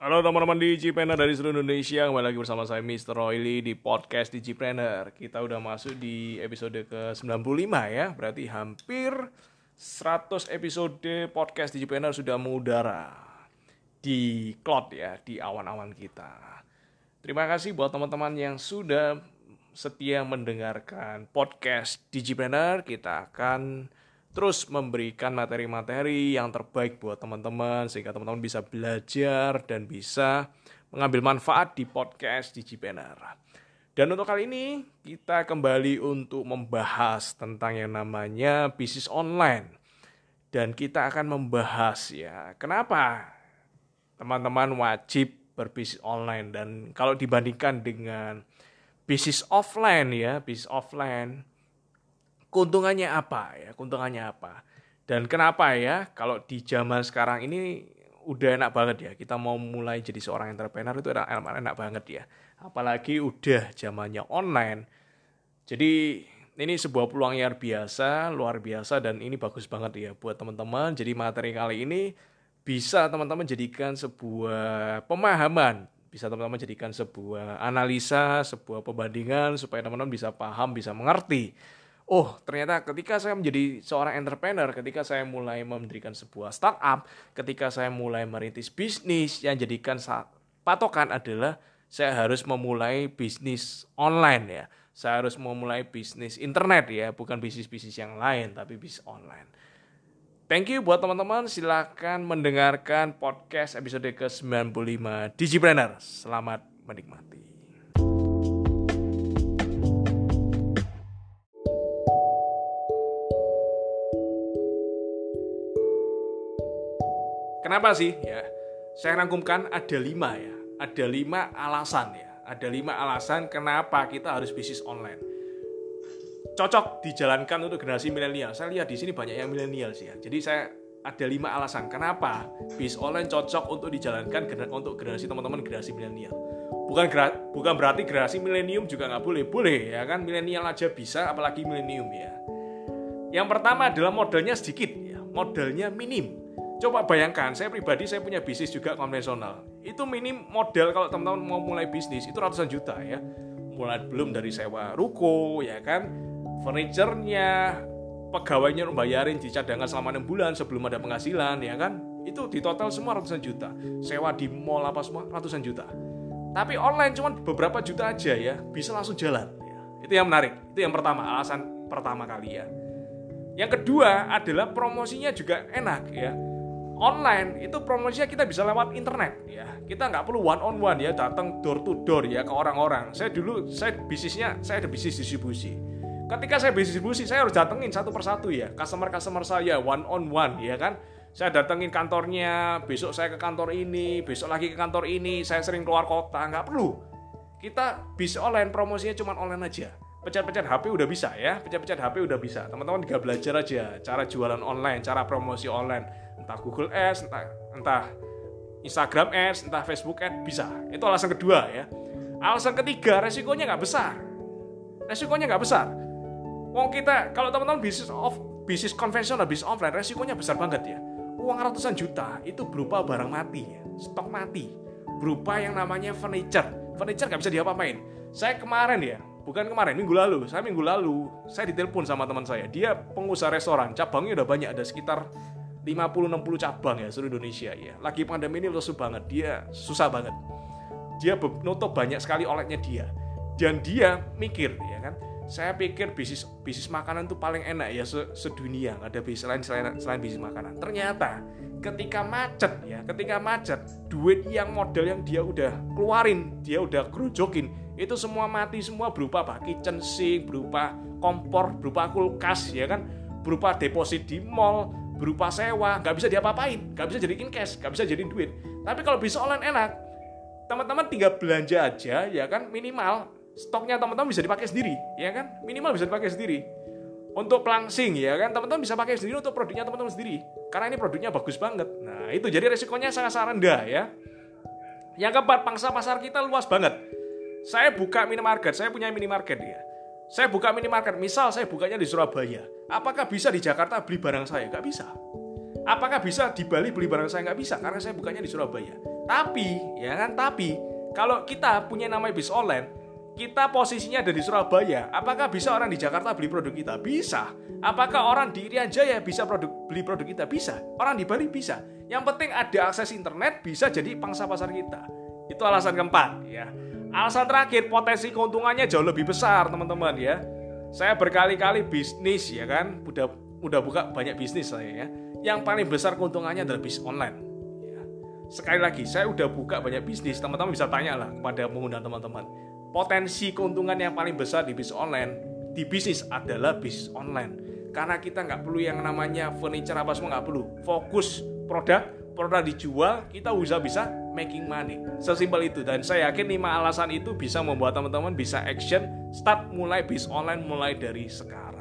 Halo teman-teman Digipreneur dari seluruh Indonesia Kembali lagi bersama saya Mr. Royli di podcast Digipreneur Kita udah masuk di episode ke-95 ya Berarti hampir 100 episode podcast Digipreneur sudah mengudara Di cloud ya, di awan-awan kita Terima kasih buat teman-teman yang sudah setia mendengarkan podcast Digipreneur Kita akan terus memberikan materi-materi yang terbaik buat teman-teman sehingga teman-teman bisa belajar dan bisa mengambil manfaat di podcast Digipreneur. Dan untuk kali ini kita kembali untuk membahas tentang yang namanya bisnis online. Dan kita akan membahas ya, kenapa teman-teman wajib berbisnis online dan kalau dibandingkan dengan bisnis offline ya, bisnis offline keuntungannya apa ya? Keuntungannya apa? Dan kenapa ya kalau di zaman sekarang ini udah enak banget ya kita mau mulai jadi seorang entrepreneur itu enak, enak, enak banget ya. Apalagi udah zamannya online. Jadi ini sebuah peluang yang biasa luar biasa dan ini bagus banget ya buat teman-teman. Jadi materi kali ini bisa teman-teman jadikan sebuah pemahaman bisa teman-teman jadikan sebuah analisa sebuah pembandingan supaya teman-teman bisa paham bisa mengerti oh ternyata ketika saya menjadi seorang entrepreneur, ketika saya mulai mendirikan sebuah startup, ketika saya mulai merintis bisnis yang jadikan patokan adalah saya harus memulai bisnis online ya. Saya harus memulai bisnis internet ya, bukan bisnis-bisnis yang lain, tapi bisnis online. Thank you buat teman-teman, silakan mendengarkan podcast episode ke-95 Digipreneur. Selamat menikmati. Kenapa sih? Ya, saya rangkumkan ada lima ya. Ada lima alasan ya. Ada lima alasan kenapa kita harus bisnis online. Cocok dijalankan untuk generasi milenial. Saya lihat di sini banyak yang milenial sih ya. Jadi saya ada lima alasan kenapa bisnis online cocok untuk dijalankan untuk generasi teman-teman generasi milenial. Bukan bukan berarti generasi milenium juga nggak boleh, boleh ya kan milenial aja bisa, apalagi milenium ya. Yang pertama adalah modalnya sedikit, ya. modalnya minim. Coba bayangkan, saya pribadi saya punya bisnis juga konvensional. Itu minim modal kalau teman-teman mau mulai bisnis itu ratusan juta ya. Mulai belum dari sewa ruko ya kan, furniturnya, pegawainya bayarin di cadangan selama 6 bulan sebelum ada penghasilan ya kan. Itu di total semua ratusan juta. Sewa di mall apa semua ratusan juta. Tapi online cuma beberapa juta aja ya, bisa langsung jalan. Ya. Itu yang menarik. Itu yang pertama, alasan pertama kali ya. Yang kedua adalah promosinya juga enak ya online itu promosinya kita bisa lewat internet. Ya kita nggak perlu one on one ya datang door to door ya ke orang-orang. Saya dulu saya bisnisnya saya ada bisnis distribusi. Ketika saya bisnis distribusi saya harus datengin satu persatu ya customer customer saya one on one ya kan? Saya datengin kantornya besok saya ke kantor ini besok lagi ke kantor ini saya sering keluar kota nggak perlu. Kita bisa online promosinya cuma online aja. Pencet-pencet HP udah bisa ya pencet-pencet HP udah bisa. Teman-teman tinggal belajar aja cara jualan online cara promosi online entah Google Ads, entah, entah Instagram Ads, entah Facebook Ads, bisa. Itu alasan kedua ya. Alasan ketiga, resikonya nggak besar. Resikonya nggak besar. Wong kita, kalau teman-teman bisnis off, bisnis konvensional, bisnis offline, resikonya besar banget ya. Uang ratusan juta itu berupa barang mati, ya. stok mati, berupa yang namanya furniture. Furniture nggak bisa diapa-apain. Saya kemarin ya, bukan kemarin, minggu lalu. Saya minggu lalu, saya ditelepon sama teman saya. Dia pengusaha restoran, cabangnya udah banyak, ada sekitar 50-60 cabang ya seluruh Indonesia ya. Lagi pandemi ini lesu banget, dia susah banget. Dia nutup banyak sekali olehnya dia. Dan dia mikir ya kan, saya pikir bisnis bisnis makanan itu paling enak ya sedunia, nggak ada bisnis lain selain selain bisnis makanan. Ternyata ketika macet ya, ketika macet, duit yang modal yang dia udah keluarin, dia udah kerujokin, itu semua mati semua berupa apa? Kitchen sink, berupa kompor, berupa kulkas ya kan, berupa deposit di mall, berupa sewa, nggak bisa diapa-apain, nggak bisa jadiin cash, nggak bisa jadiin duit. Tapi kalau bisa online enak, teman-teman tinggal belanja aja, ya kan minimal stoknya teman-teman bisa dipakai sendiri, ya kan minimal bisa dipakai sendiri. Untuk pelangsing ya kan teman-teman bisa pakai sendiri untuk produknya teman-teman sendiri, karena ini produknya bagus banget. Nah itu jadi resikonya sangat-sangat rendah ya. Yang keempat, pangsa pasar kita luas banget. Saya buka minimarket, saya punya minimarket ya saya buka minimarket, misal saya bukanya di Surabaya. Apakah bisa di Jakarta beli barang saya? Gak bisa. Apakah bisa di Bali beli barang saya nggak bisa karena saya bukannya di Surabaya. Tapi ya kan tapi kalau kita punya namanya bis online, kita posisinya ada di Surabaya. Apakah bisa orang di Jakarta beli produk kita? Bisa. Apakah orang di Irian Jaya bisa produk beli produk kita? Bisa. Orang di Bali bisa. Yang penting ada akses internet bisa jadi pangsa pasar kita. Itu alasan keempat ya. Alasan terakhir potensi keuntungannya jauh lebih besar teman-teman ya. Saya berkali-kali bisnis ya kan, udah udah buka banyak bisnis saya ya. Yang paling besar keuntungannya adalah bisnis online. Ya. Sekali lagi, saya udah buka banyak bisnis, teman-teman bisa tanya lah kepada mengundang teman-teman. Potensi keuntungan yang paling besar di bisnis online, di bisnis adalah bisnis online. Karena kita nggak perlu yang namanya furniture apa semua nggak perlu. Fokus produk, produk dijual, kita bisa bisa making money. Sesimpel itu dan saya yakin lima alasan itu bisa membuat teman-teman bisa action start mulai bisnis online mulai dari sekarang.